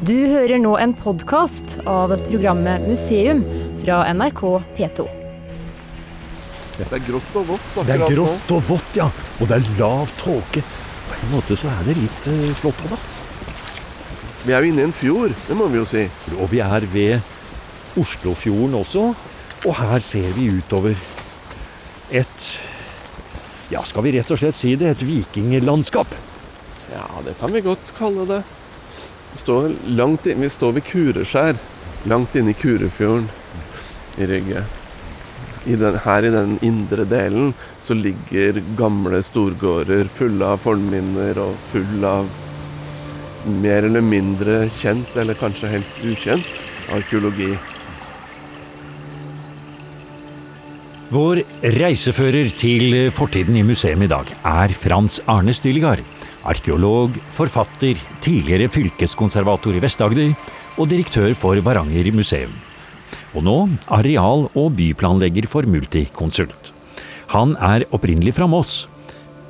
Du hører nå en podkast av programmet Museum fra NRK P2. Det er grått og vått akkurat nå. Det er grått og vått, ja. Og det er lav tåke. På en måte så er det litt uh, flott òg, da. Vi er jo inne i en fjord, det må vi jo si. Og vi er ved Oslofjorden også. Og her ser vi utover et Ja, skal vi rett og slett si det? Et vikinglandskap. Ja, det kan vi godt kalle det. Står, langt inn, vi står ved Kureskjær, langt inne i Kurefjorden i Rygge. I den, her i den indre delen så ligger gamle storgårder fulle av fornminner og full av mer eller mindre kjent, eller kanskje helst ukjent, arkeologi. Vår reisefører til fortiden i museum i dag er Frans Arne Styligard. Arkeolog, forfatter, tidligere fylkeskonservator i Vest-Agder og direktør for Varanger museum. Og nå areal- og byplanlegger for Multiconsult. Han er opprinnelig fra Moss,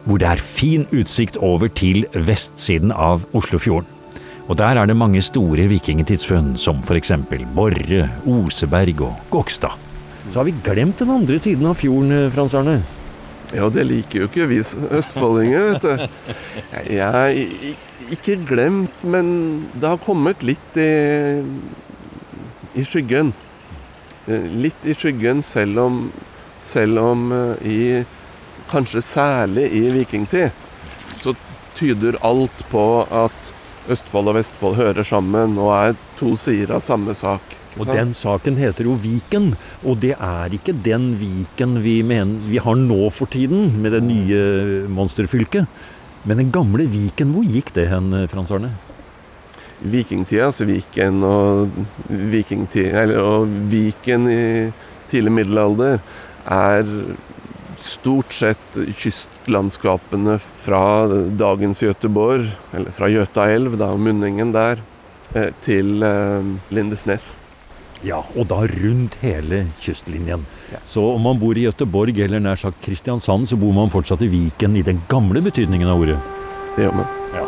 hvor det er fin utsikt over til vestsiden av Oslofjorden. Og der er det mange store vikingtidsfunn, som f.eks. Borre, Oseberg og Gokstad. Så har vi glemt den andre siden av fjorden, eh, Frans Arne. Ja, det liker jo ikke vi østfoldinger, vet du. Jeg ikke glemt, men det har kommet litt i, i skyggen. Eh, Litt i skyggen, selv om, selv om eh, i Kanskje særlig i vikingtid, så tyder alt på at Østfold og Vestfold hører sammen og er to sider av samme sak. Og den saken heter jo Viken, og det er ikke den Viken vi, mener, vi har nå for tiden, med det nye monsterfylket. Men den gamle Viken, hvor gikk det hen, Frans Arne? vikingtidas Viken og, vikingtida, eller, og Viken i tidlig middelalder er stort sett kystlandskapene fra dagens Göteborg, eller fra Götaelv, da, munningen der, eh, til eh, Lindesnes. Ja, og da rundt hele kystlinjen. Ja. Så om man bor i Gøteborg eller nær sagt Kristiansand, så bor man fortsatt i Viken i den gamle betydningen av ordet. Det gjør man. Ja.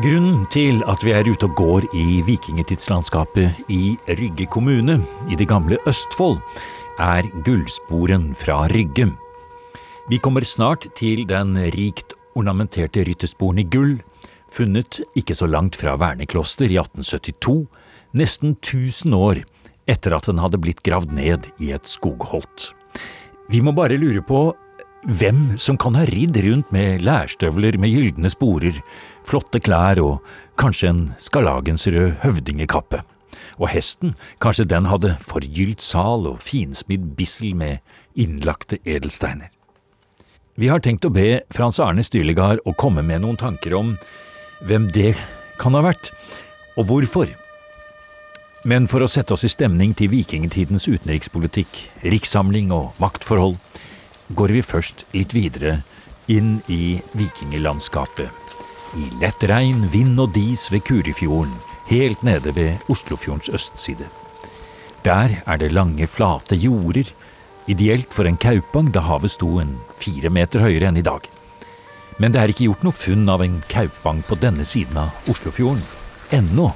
Grunnen til at vi er ute og går i vikingtidslandskapet i Rygge kommune i det gamle Østfold, er gullsporen fra Rygge. Vi kommer snart til den rikt ornamenterte ryttersporen i gull, funnet ikke så langt fra Vernekloster i 1872, nesten 1000 år etter at den hadde blitt gravd ned i et skogholt. Vi må bare lure på hvem som kan ha ridd rundt med lærstøvler med gylne sporer, flotte klær og kanskje en skarlagensrød høvdingekappe. Og hesten, kanskje den hadde forgylt sal og finsmidd bissel med innlagte edelsteiner. Vi har tenkt å be Frans Arne Styrlegard å komme med noen tanker om hvem det kan ha vært, og hvorfor. Men for å sette oss i stemning til vikingtidens utenrikspolitikk, rikssamling og maktforhold, går vi først litt videre inn i vikinglandskapet. I lett regn, vind og dis ved Kurifjorden, helt nede ved Oslofjordens østside. Der er det lange, flate jorder, ideelt for en kaupang da havet sto en fire meter høyere enn i dag. Men det er ikke gjort noe funn av en kaupang på denne siden av Oslofjorden. Ennå.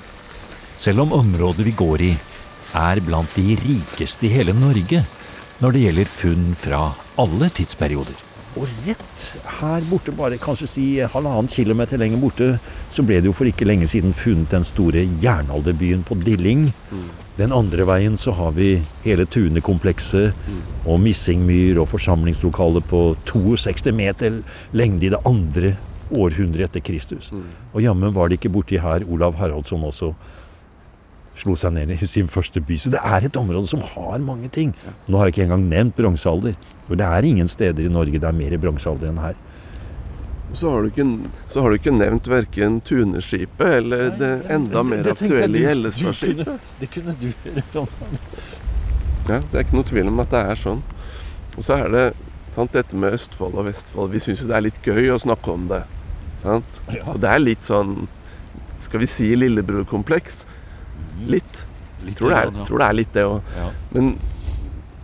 Selv om området vi går i, er blant de rikeste i hele Norge når det gjelder funn fra alle tidsperioder. Og rett her borte, bare kanskje si halvannen kilometer lenger borte, så ble det jo for ikke lenge siden funnet den store jernalderbyen på Dilling. Den andre veien så har vi hele Tunekomplekset og Missingmyr og forsamlingslokalet på 62 meter lengde i det andre århundret etter Kristus. Og jammen var det ikke borti her Olav Haraldsson også slo seg ned i sin første by. Så det er et område som har mange ting. Nå har jeg ikke engang nevnt bronsealder. For det er ingen steder i Norge det er mer bronsealder enn her. Så har du ikke, så har du ikke nevnt verken Tuneskipet eller det enda mer Det det, jeg aktuelle du- Gjellestadskipet. Det kunne du gjøre. Ja, det er ikke noe tvil om at det er sånn. Og så er det sant, dette med Østfold og Vestfold. Vi syns jo det er litt gøy å snakke om det. Sant? Ja. Og det er litt sånn Skal vi si lillebrorkompleks? Litt. Litt Tror det er, ja. tror det er litt det òg. Ja. Men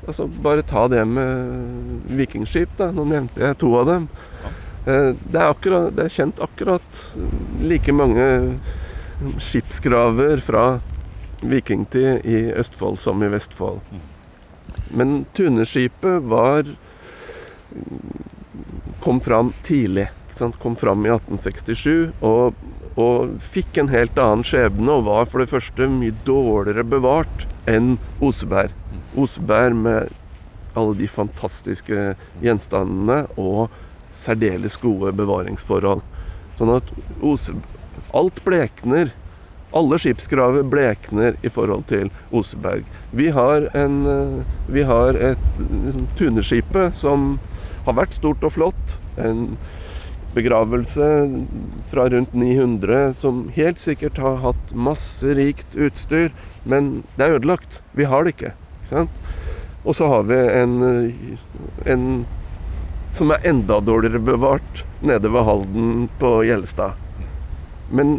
altså, bare ta det med vikingskip, da. Nå nevnte jeg to av dem. Ja. det er, akkurat, det er kjent akkurat like mange skipsgraver fra vikingtid i Østfold som i Vestfold. Men Tuneskipet var kom fram tidlig. Kom fram i 1867 og, og, fikk en helt annen skjebne og var for det første mye dårligere bevart enn Oseberg. Oseberg med alle de fantastiske gjenstandene og særdeles gode bevaringsforhold. Sånn at Ose, alt blekner. Alle skipsgraver blekner i forhold til Oseberg. Vi har, en, vi har et liksom, tuneskipet som har vært stort og flott. En begravelse fra rundt 900 som helt sikkert har hatt masse rikt utstyr, men det er ødelagt. Vi har det ikke. ikke og så har vi en, en som er enda dårligere bevart nede ved Halden på Gjelstad. Men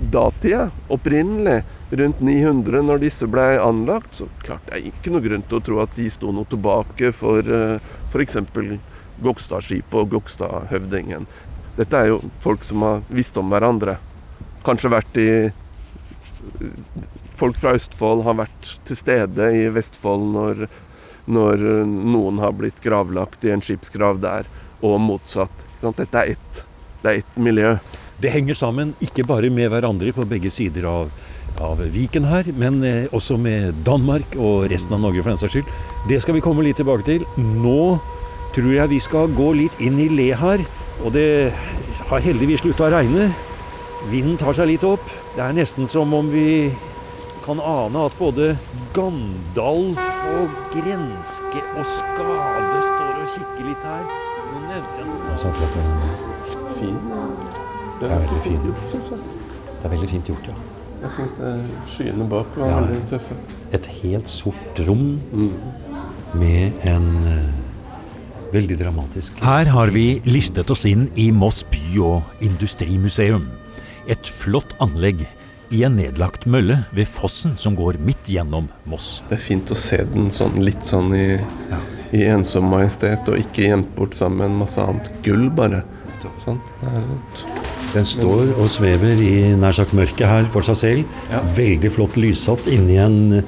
datida, opprinnelig, rundt 900, når disse ble anlagt, så klart det er ikke noe grunn til å tro at de sto noe tilbake for eh, f.eks. Gokstadskipet og Gokstadhøvdingen. Dette er jo folk som har visst om hverandre. Kanskje vært i Folk fra Østfold har vært til stede i Vestfold når, når noen har blitt gravlagt i en skipsgrav der, og motsatt. Dette er ett, det er miljø. Det henger sammen ikke bare med hverandre på begge sider av, av Viken her, men eh, også med Danmark og resten av Norge for den saks skyld. Det skal vi komme litt tilbake til. Nå tror jeg vi skal gå litt inn i le her. Og det har heldigvis slutta å regne. Vinden tar seg litt opp. Det er nesten som om vi kan ane at både Gandalf og Grenske og Skade står og kikker litt her. Nå nevnte jeg noe. Sånn flott, fin. Det er veldig fint gjort. Det er veldig fint gjort, ja. Jeg syns skyene bak var ja. veldig tøffe. Et helt sort rom mm. med en eh, Veldig dramatisk. Her har vi listet oss inn i Moss by- og industrimuseum. Et flott anlegg i en nedlagt mølle ved fossen som går midt gjennom Moss. Det er fint å se den sånn, litt sånn i, ja. i ensom majestet, og ikke gjemt bort sammen med en masse annet gull, bare. Sånn. Den står og svever i nær sagt mørket her for seg selv. Ja. Veldig flott lyssatt inni en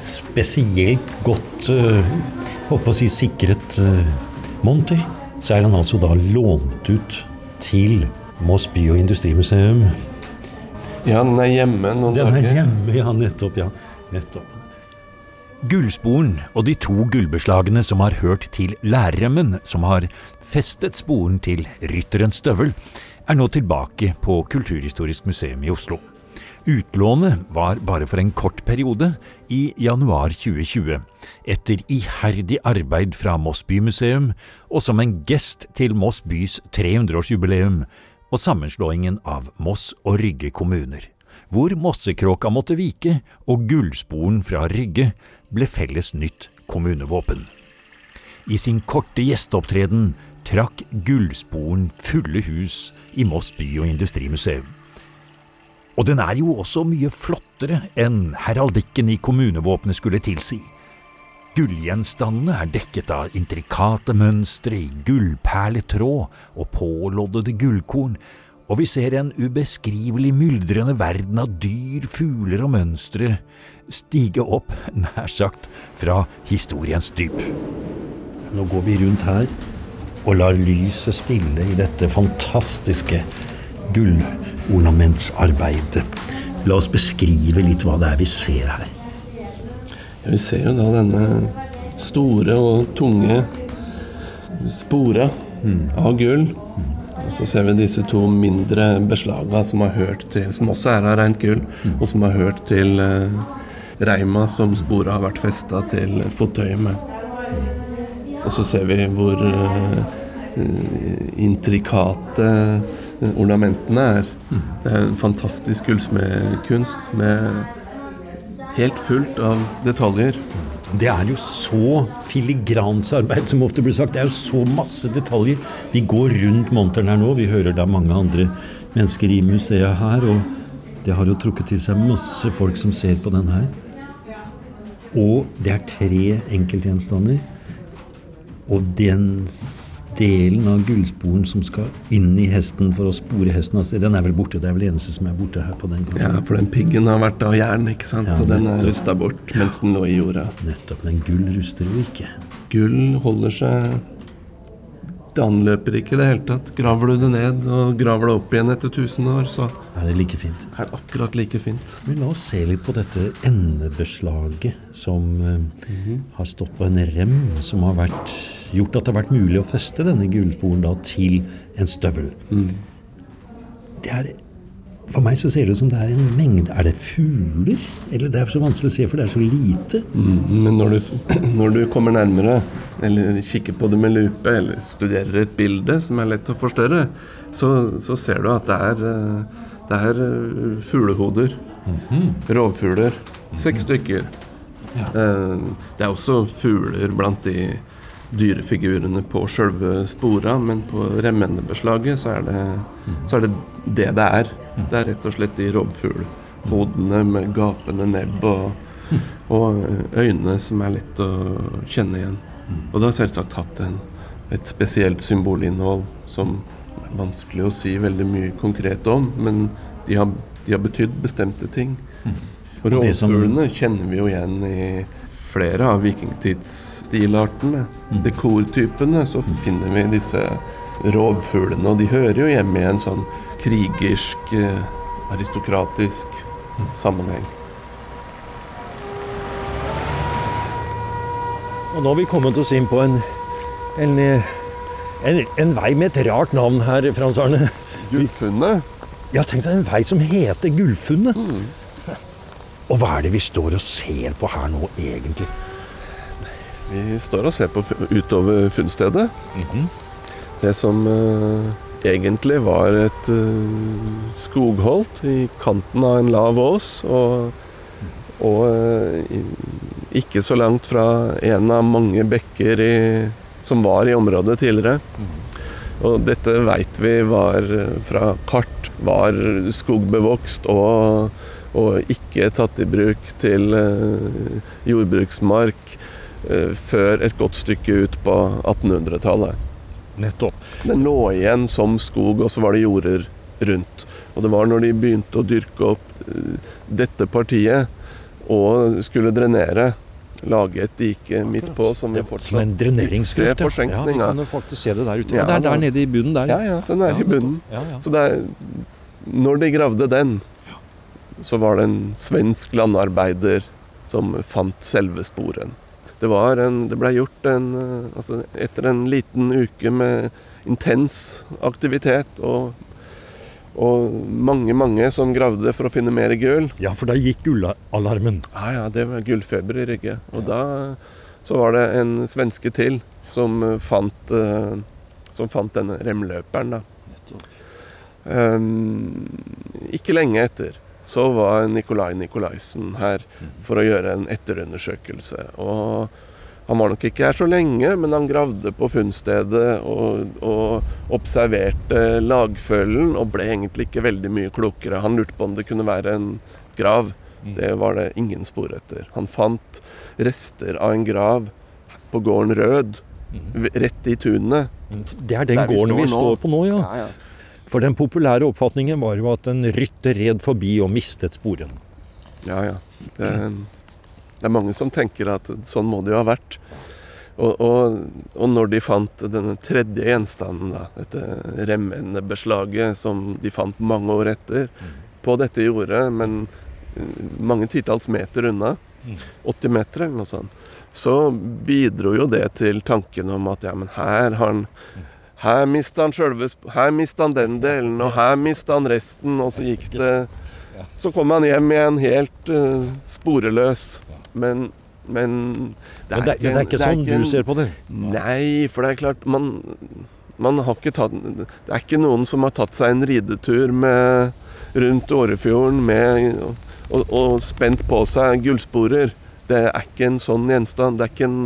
spesielt godt uh, håper å si sikret monter, så er den altså da lånt ut til Moss by- og industrimuseum. Ja, den er hjemme noen dager. Den er hjemme, ja. Nettopp. ja. Nettopp. Gullsporen og de to gullbeslagene som har hørt til lærremmen som har festet sporen til rytterens støvel, er nå tilbake på Kulturhistorisk museum i Oslo. Utlånet var bare for en kort periode, i januar 2020, etter iherdig arbeid fra Moss bymuseum og som en gest til Moss bys 300-årsjubileum og sammenslåingen av Moss og Rygge kommuner, hvor Mossekråka måtte vike og gullsporen fra Rygge ble felles nytt kommunevåpen. I sin korte gjesteopptreden trakk gullsporen fulle hus i Moss by- og industrimuseum. Og den er jo også mye flottere enn heraldikken i kommunevåpenet skulle tilsi. Gullgjenstandene er dekket av intrikate mønstre i gullperletråd og påloddede gullkorn, og vi ser en ubeskrivelig myldrende verden av dyr, fugler og mønstre stige opp, nær sagt, fra historiens dyp. Nå går vi rundt her og lar lyset spille i dette fantastiske gullornamentsarbeidet. La oss beskrive litt hva det er vi ser her. Ja, vi ser jo da denne store og tunge spora mm. av gull. Mm. Og så ser vi disse to mindre beslagene som Som også er av rent gull, mm. og som har hørt til uh, reima som sporet har vært festa til fottøyet med. Og så ser vi hvor uh, intrikate ornamentene er. Det er en fantastisk gullsmedkunst med helt fullt av detaljer. Det er jo så filigransarbeid, som ofte blir sagt. Det er jo så masse detaljer. Vi går rundt monteren her nå. Vi hører er mange andre mennesker i museet her. Og det har jo trukket til seg masse folk som ser på den her. Og det er tre enkeltgjenstander. Og den delen av gullsporen som skal inn i hesten for å spore hesten av sted, den er vel borte? Det er vel det eneste som er borte her på den kanten? Ja, for den piggen har vært av jern, ikke sant? Ja, og den er rusta bort mens den lå i jorda. Nettopp. Men gull ruster jo ikke. Gull holder seg Det anløper ikke i det hele tatt. Graver du det ned og graver det opp igjen etter 1000 år, så Er det like fint? er det akkurat like fint. Men la oss se litt på dette endebeslaget som eh, har stått på en rem, som har vært, gjort at det har vært mulig å feste denne gullsporen da til en støvel. Det er, for meg så ser det ut som det er en mengde Er det fugler? Eller det er så vanskelig å se, for det er så lite. Mm, Men når du, når du kommer nærmere, eller kikker på det med lupe, eller studerer et bilde som er lett å forstørre, så, så ser du at det er, eh, det er eh, fuglehoder. Rovfugler. Seks stykker. Ja. Det er også fugler blant de dyrefigurene på sjølve spora, men på remmendebeslaget så er det så er det det det er. Det er rett og slett de rovfuglhodene med gapende nebb og, og øyne som er lett å kjenne igjen. Og det har selvsagt hatt en, et spesielt symbolinnhold som er vanskelig å si veldig mye konkret om, men de har, de har betydd bestemte ting. Og Og rovfuglene kjenner vi jo igjen i flere av vikingtidsstilartene. Dekortypene så finner vi disse rovfuglene, og de hører jo hjemme i en sånn krigersk, eh, aristokratisk sammenheng. Og nå har vi kommet oss inn på en, en, en, en vei med et rart navn her, Frans Arne. Gullfunnet? Ja, tenk deg en vei som heter Gullfunnet. Og hva er det vi står og ser på her nå, egentlig? Vi står og ser på utover funnstedet. Det som eh, egentlig var et eh, skogholt i kanten av en lav ås. Og, og eh, ikke så langt fra en av mange bekker i, som var i området tidligere. Og dette veit vi var fra kart var skogbevokst og, og ikke tatt i bruk til jordbruksmark før et godt stykke ut på 1800-tallet. Nettopp. Den lå igjen som skog, og så var det jorder rundt. Og det var når de begynte å dyrke opp eh, dette partiet og skulle drenere, lage et dike midt på som vi fortsatt Som en dreneringsgrøft. ser Ja, vi kan jo faktisk se det der ute. Ja, Ja, det er der nede i bunnen der. Ja, ja, den er Ja, i bunnen. Ja, ja. Så det er, når de gravde den, så var det en svensk landarbeider som fant selve sporen. Det, var en, det ble gjort en eh, altså Etter en liten uke med intens aktivitet og, og mange, mange som gravde for å finne mer gull ja, for da gikk gullalarmen. Ja, ja, det var gullfeber i Rygge. Og da så var det en svenske til som eh, fant, eh, som fant denne remløperen, da. Um, ikke lenge etter så var Nikolai Nikolaisen her for å gjøre en etterundersøkelse. Og han var nok ikke her så lenge, men han gravde på funnstedet og, og observerte lagfølgen og ble egentlig ikke veldig mye klokere. Han lurte på om det kunne være en grav. Det var det ingen spor etter. Han fant rester av en grav på gården Rød, rett i tunet. Det er den Der vi gården vi står vi står på nå, ja. Ja, ja. For den populære oppfatningen var jo at en rytter red forbi og mistet sporen. Ja, ja. Det, det er mange som tenker at sånn må det jo ha vært. Og, og, og når de fant denne tredje gjenstanden, da, dette remmendebeslaget som de fant mange år etter, på dette jordet, men eh, mange titalls meter unna, 80 meter eller noe sånt, så bidro jo det til tanken om at ja, men her har han her mista han sjølve Her mista han den delen, og her mista han resten, og så gikk det Så kom han hjem igjen helt uh, sporeløs. Men, men det, er- men det er ikke sånn en- du ser på det? Nei, for det er klart Man, man har ikke tatt Det er ikke noen som har tatt seg en ridetur med, rundt Årefjorden med, og, og spent på seg gullsporer. Det er ikke en sånn gjenstand. Det er ikke en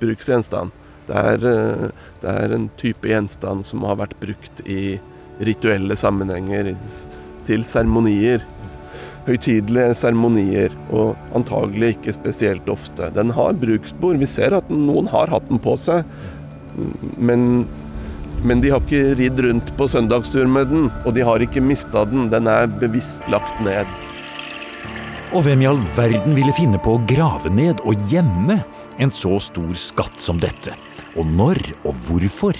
bruksgjenstand. Det er, eh, det er en type gjenstand som har vært brukt i rituelle sammenhenger, til seremonier. Høytidelige seremonier, og antagelig ikke spesielt ofte. Den har bruksspor. Vi ser at noen har hatt den på seg, men, Men de har ikke ridd rundt på søndagstur med den, og de har ikke mista den. Den er bevisst lagt ned. Og hvem i all verden ville finne på å grave ned og gjemme en så stor skatt som dette? Og når og hvorfor?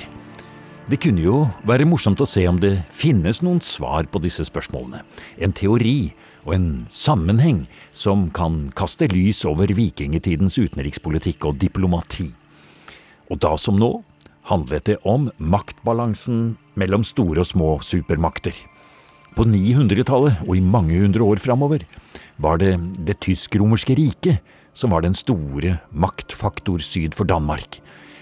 Det kunne jo være morsomt å se om det finnes noen svar på disse spørsmålene. En teori og en sammenheng som kan kaste lys over vikingtidens utenrikspolitikk og diplomati. Og da som nå handlet det om maktbalansen mellom store og små supermakter. På 900-tallet og i mange hundre år framover var det det tysk-romerske riket som var den store maktfaktor syd for Danmark.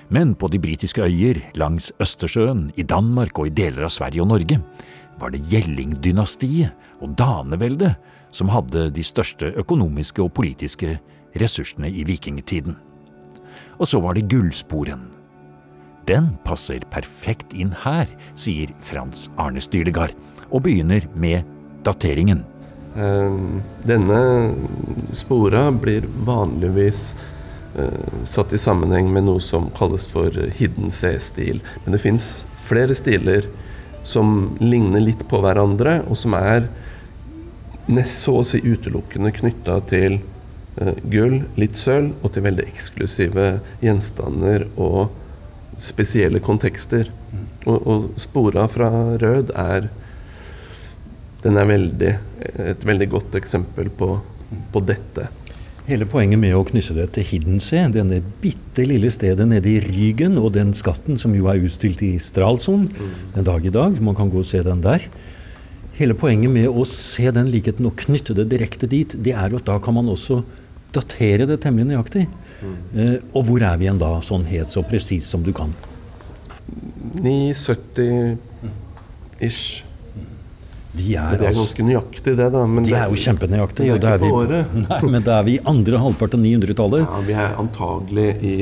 Men på de britiske øyer, langs Østersjøen, i Danmark og i deler av Sverige og Norge var det Gjelling-dynastiet og daneveldet som hadde de største økonomiske og politiske ressursene i vikingtiden. Og så var det gullsporen. Den passer perfekt inn her, sier Frans Arne Stylegard, og begynner med dateringen. Eh, denne spora blir vanligvis satt i sammenheng med noe som kalles for hidden C-stil. Men det fins flere stiler som ligner litt på hverandre, og som er nest så å si utelukkende knytta til eh, gull, litt sølv, og til veldig eksklusive gjenstander og spesielle kontekster. Og, og spora fra rød er Den er veldig, et veldig godt eksempel på, på dette. Hele poenget med å knytte det til Hiddensee, denne bitte lille stedet nede i Rygen, og den skatten som jo er utstilt i Stralsund den dag i dag, man kan gå og se den der. Hele poenget med å se den likheten og knytte det direkte dit, det er at da kan man også datere det temmelig nøyaktig. Eh, og hvor er vi igjen da, sånn helt så presis som du kan? 970-ish. De er, Det er altså, ganske nøyaktig, det, da. Men de det- er jo kjempenøyaktige. Det er ikke på vi, året. nei, men da er vi i andre halvpart av 900-tallet. Ja, vi er antagelig i,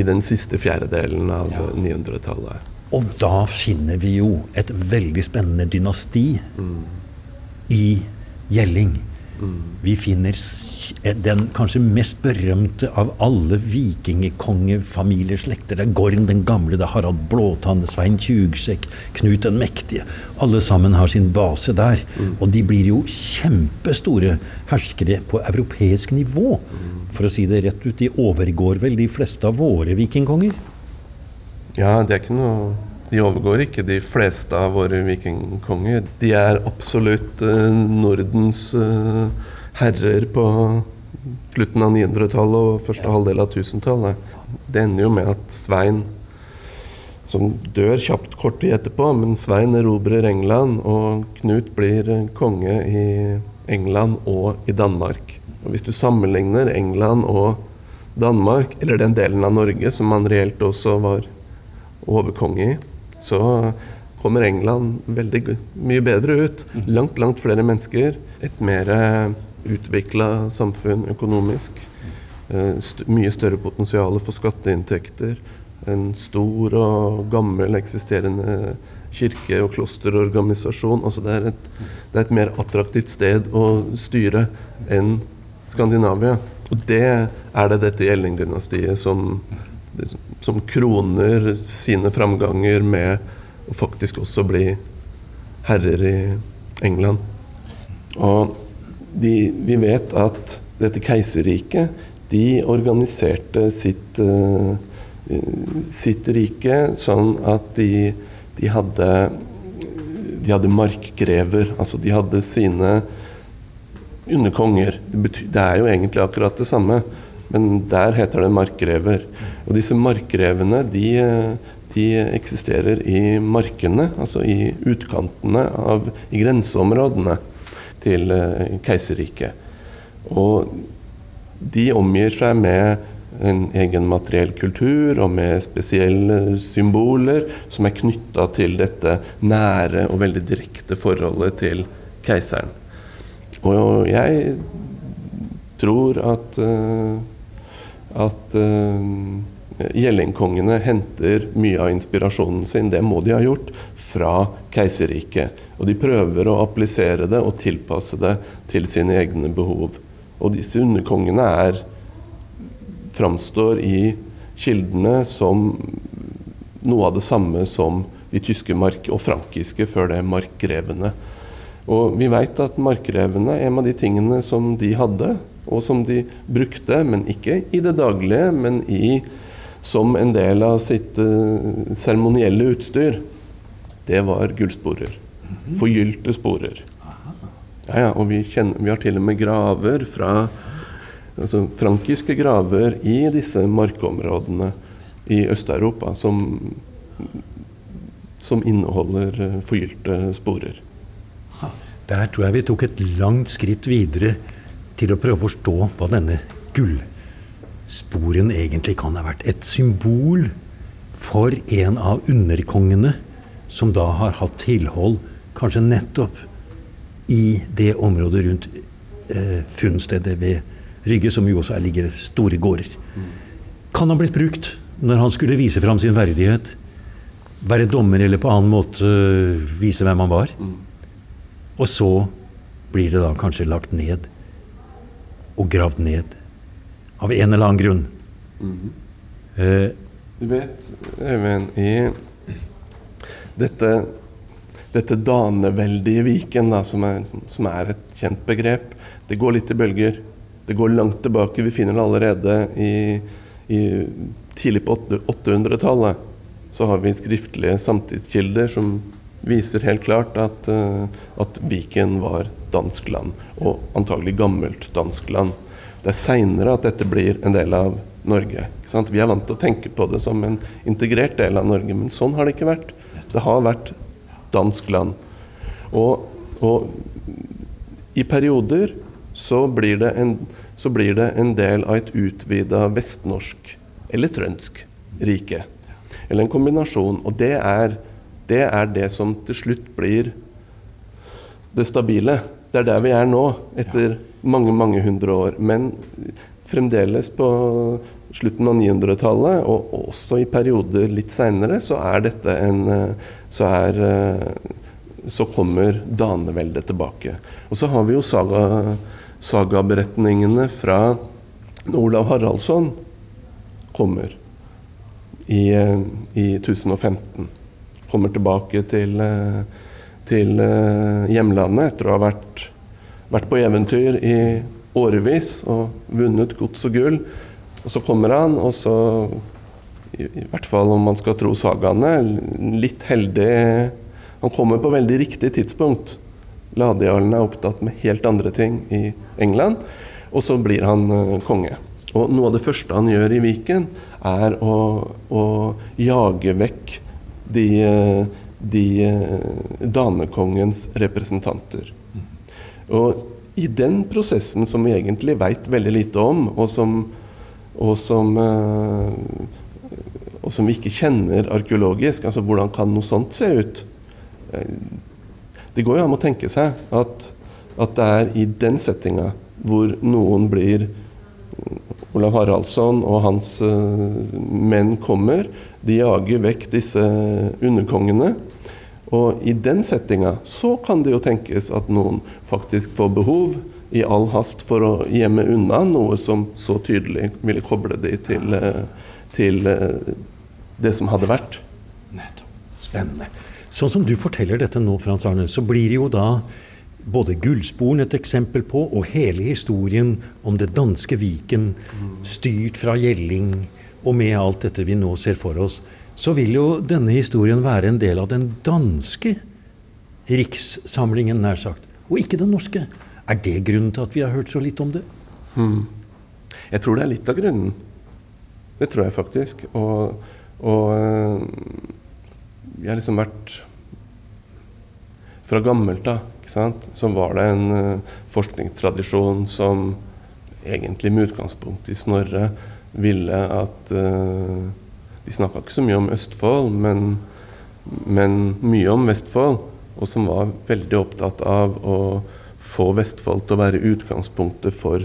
i den siste fjerdedelen av Ja. 900-tallet. Og da finner vi jo et veldig spennende dynasti i Gjelling. Vi finner den kanskje mest berømte av alle vikingkongefamilieslekter. Det er Gorm den gamle, det er Harald Blåtann, Svein Tjugsekk, Knut den mektige. Alle sammen har sin base der. Og de blir jo kjempestore herskere på europeisk nivå. For å si det rett ut, de overgår vel de fleste av våre vikingkonger. Ja, det er ikke noe De overgår ikke de fleste av våre vikingkonger. De er absolutt eh, Nordens eh, herrer på slutten av 900-tallet og første halvdel av 1000-tallet. Det ender jo med at Svein som dør kjapt kort tid etterpå, men Svein erobrer England, og Knut blir eh, konge i England og i Danmark. Og Hvis du sammenligner England og Danmark, eller den delen av Norge som man reelt også var overkonge i, så kommer England veldig mye bedre ut. Langt, langt flere mennesker. Et mer utvikla samfunn økonomisk. Eh, st mye større potensial for skatteinntekter. En stor og gammel eksisterende kirke- og klosterorganisasjon. Altså det, er et, det er et mer attraktivt sted å styre enn Skandinavia. Og det er det dette Gjelling-dynastiet som, som kroner sine framganger med å faktisk også bli herrer i England. Og de, vi vet at dette keiserriket de organiserte sitt, uh, sitt rike sånn at de, de hadde de hadde markgrever, altså de hadde sine underkonger. Det, betyr, det er jo egentlig akkurat det samme, men der heter det markrever. Og disse markrevene de, de eksisterer i markene, altså i utkantene av i grenseområdene til eh, keiserriket. Og de omgir seg med en egen materiell kultur og med spesielle symboler som er knytta til dette nære og veldig direkte forholdet til keiseren. Og jeg tror at uh, at uh, Gjellingkongene henter mye av inspirasjonen sin, det må de ha gjort, fra keiserriket. Og de prøver å applisere det og tilpasse det til sine egne behov. Og disse underkongene er framstår i kildene som noe av det samme som de tyske mark og frankiske før det markgrevene. Og vi veit at markgrevene, en av de tingene som de hadde, og som de brukte, men ikke i det daglige, men i, som en del av sitt uh, utstyr, det var gullsporer. Forgylte sporer. Ja, ja, og vi, kjenner, vi, har til og med graver fra altså frankiske graver i disse markområdene i Øst-Europa som, som inneholder uh, forgylte sporer. Der tror jeg vi tok et langt skritt videre til å prøve å forstå hva denne gullsporen egentlig kan ha vært. Et symbol for en av underkongene som da har hatt tilhold kanskje nettopp i det området rundt eh, funnstedet ved Rygge, som jo også er, ligger store gårder. Kan ha blitt brukt når han skulle vise fram sin verdighet, være dommer eller på annen måte vise hvem han var. Og så blir det da kanskje lagt ned og gravd ned av en eller annen grunn. Mm -hmm. eh, du vet, Øyvind, i dette, dette daneveldige Viken, da, som, er, som, er, et kjent begrep, det går litt i bølger. Det går langt tilbake. Vi finner det allerede i, i tidlig på 800-tallet. Så har vi skriftlige samtidskilder som viser helt klart at, uh, at Viken var dansk land, og antagelig gammelt dansk land. Det er seinere at dette blir en del av Norge. Vi er vant til å tenke på det som en integrert del av Norge, men sånn har det ikke vært. Det har vært dansk land. Og, og i perioder så blir, det en, så blir det en del av et utvida vestnorsk eller trønsk rike. Eller en kombinasjon. Og det er det er det som til slutt blir det stabile. Det er der vi er nå, etter mange, mange hundre år. Men fremdeles på slutten av 900-tallet, og også i perioder litt seinere, så er dette en Så, er, så kommer daneveldet tilbake. Og så har vi jo saga, sagaberetningene fra Olav Haraldsson kommer i, i 1015 kommer tilbake til, eh, til eh, hjemlandet etter å ha vært, vært, på eventyr i årevis og vunnet gods og gull. Og så kommer han, og så, i, hvert fall om man skal tro sagaene, litt heldig Han kommer på veldig riktig tidspunkt. Ladejarlen er opptatt med helt andre ting i England, og så blir han uh, konge. Og Noe av det første han gjør i Viken, er å, å jage vekk de, de danekongens representanter. Og i den prosessen som vi egentlig veit veldig lite om, og som, og som, eh, og som vi ikke kjenner arkeologisk, altså hvordan kan noe sånt se ut? Eh, det går jo an å tenke seg at, at det er i den settinga hvor noen blir Olav Haraldsson og hans menn kommer. De jager vekk disse underkongene. Og i den settinga så kan det jo tenkes at noen faktisk får behov i all hast for å gjemme unna noe som så tydelig ville koble de til, uh, til uh, det som hadde vært. Nettopp. Spennende. Sånn som du forteller dette nå, Frans Arne, så blir det jo da både Gullsporen et eksempel på, og hele historien om det danske Viken, styrt fra Gjelling, og med alt dette vi nå ser for oss, så vil jo denne historien være en del av den danske rikssamlingen, nær sagt, og ikke den norske. Er det grunnen til at vi har hørt så litt om det? Hmm. Jeg tror det er litt av grunnen. Det tror jeg faktisk. Og, og eh, vi har liksom vært Fra gammelt av så var det en uh, forskningstradisjon som egentlig med utgangspunkt i Snorre ville at uh, De snakka ikke så mye om Østfold, men, men, mye om Vestfold. Og som var veldig opptatt av å få Vestfold til å være utgangspunktet for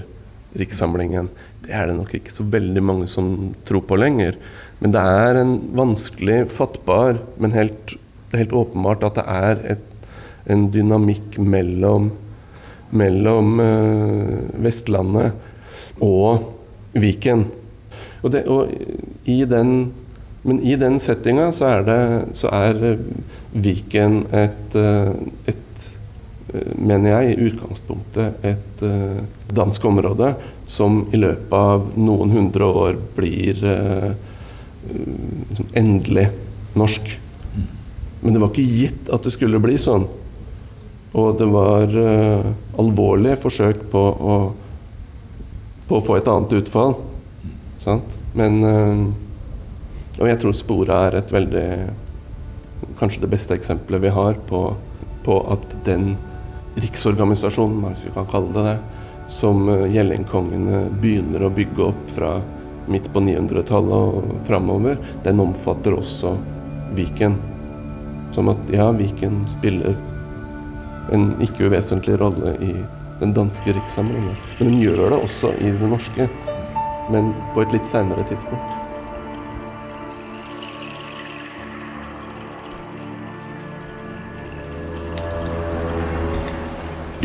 rikssamlingen. Det er det nok ikke så veldig mange som tror på lenger. Men det er en vanskelig fattbar, men helt, helt åpenbart at det er et en dynamikk mellom, mellom øh, Vestlandet og Viken. Og, det, og, i den Men i den settinga så er, det, så er eh, Viken et, eh, et eh, mener jeg, i utgangspunktet et uh, dansk område som i løpet av noen hundre år blir uh, liksom endelig norsk. Men det var ikke gitt at det skulle bli sånn. Og det var uh, alvorlige forsøk på å, på å få et annet utfall. Sant? Men Og jeg tror Spora er et veldig Kanskje det beste eksempelet vi har på, på at den riksorganisasjonen, hvis vi kan kalle det det, som gjellingkongene begynner å bygge opp fra midt på 900-tallet og framover, den omfatter også Viken. Som at ja, Viken spiller en ikke uvesentlig rolle i den danske rikssamlingen. Men den gjør det også i det norske, men på et litt seinere tidspunkt.